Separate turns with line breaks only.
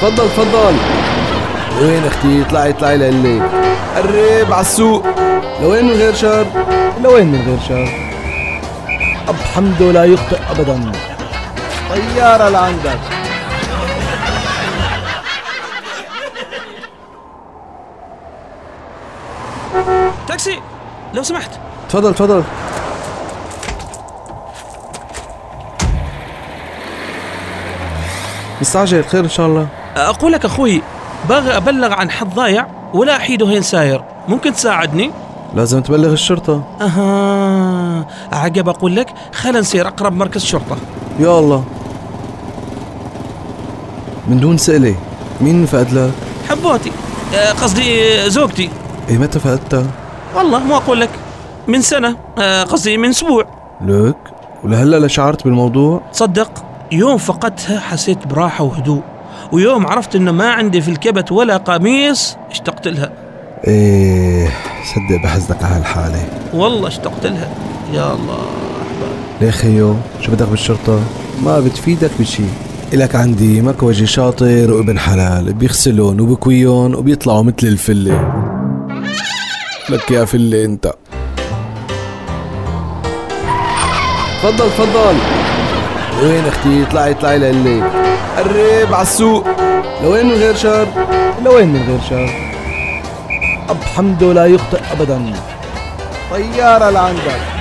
تفضل تفضل. وين أختي؟ اطلعي اطلعي لقلي قرب على السوق. لوين من غير شر؟
لوين من غير شر؟ أب حمده لا يخطئ أبدا. طيارة لعندك.
تاكسي لو سمحت.
تفضل تفضل. مستعجل خير إن شاء الله.
أقول لك أخوي باغي أبلغ عن حد ضايع ولا أحيده هين ساير. ممكن تساعدني؟
لازم تبلغ الشرطة.
أها عقب أقول لك خلينا نسير أقرب مركز شرطة.
يا الله. من دون سئلة مين فقد لك؟
حبوتي. آه، قصدي زوجتي.
إيه متى فقدتها؟
والله مو أقول لك. من سنة. آه، قصدي من أسبوع.
لك؟ ولهلا لا شعرت بالموضوع؟
تصدق يوم فقدتها حسيت براحة وهدوء. ويوم عرفت إنه ما عندي في الكبت ولا قميص اشتقت لها.
إيه صدق بحزنك على هالحالة.
والله اشتقت لها. يا الله. احباب
ليه خيو شو بدك بالشرطة؟ ما بتفيدك بشي. إلك عندي مكوجي شاطر وابن حلال. بيغسلون وبكويون وبيطلعوا مثل الفلة. لك يا فلة أنت. تفضل تفضل. وين أختي اطلعي اطلعي لقلي قرب على السوق. لوين من غير شر؟
لوين من غير شر؟ أب حمده لا يخطئ أبدا. طيارة لعندك.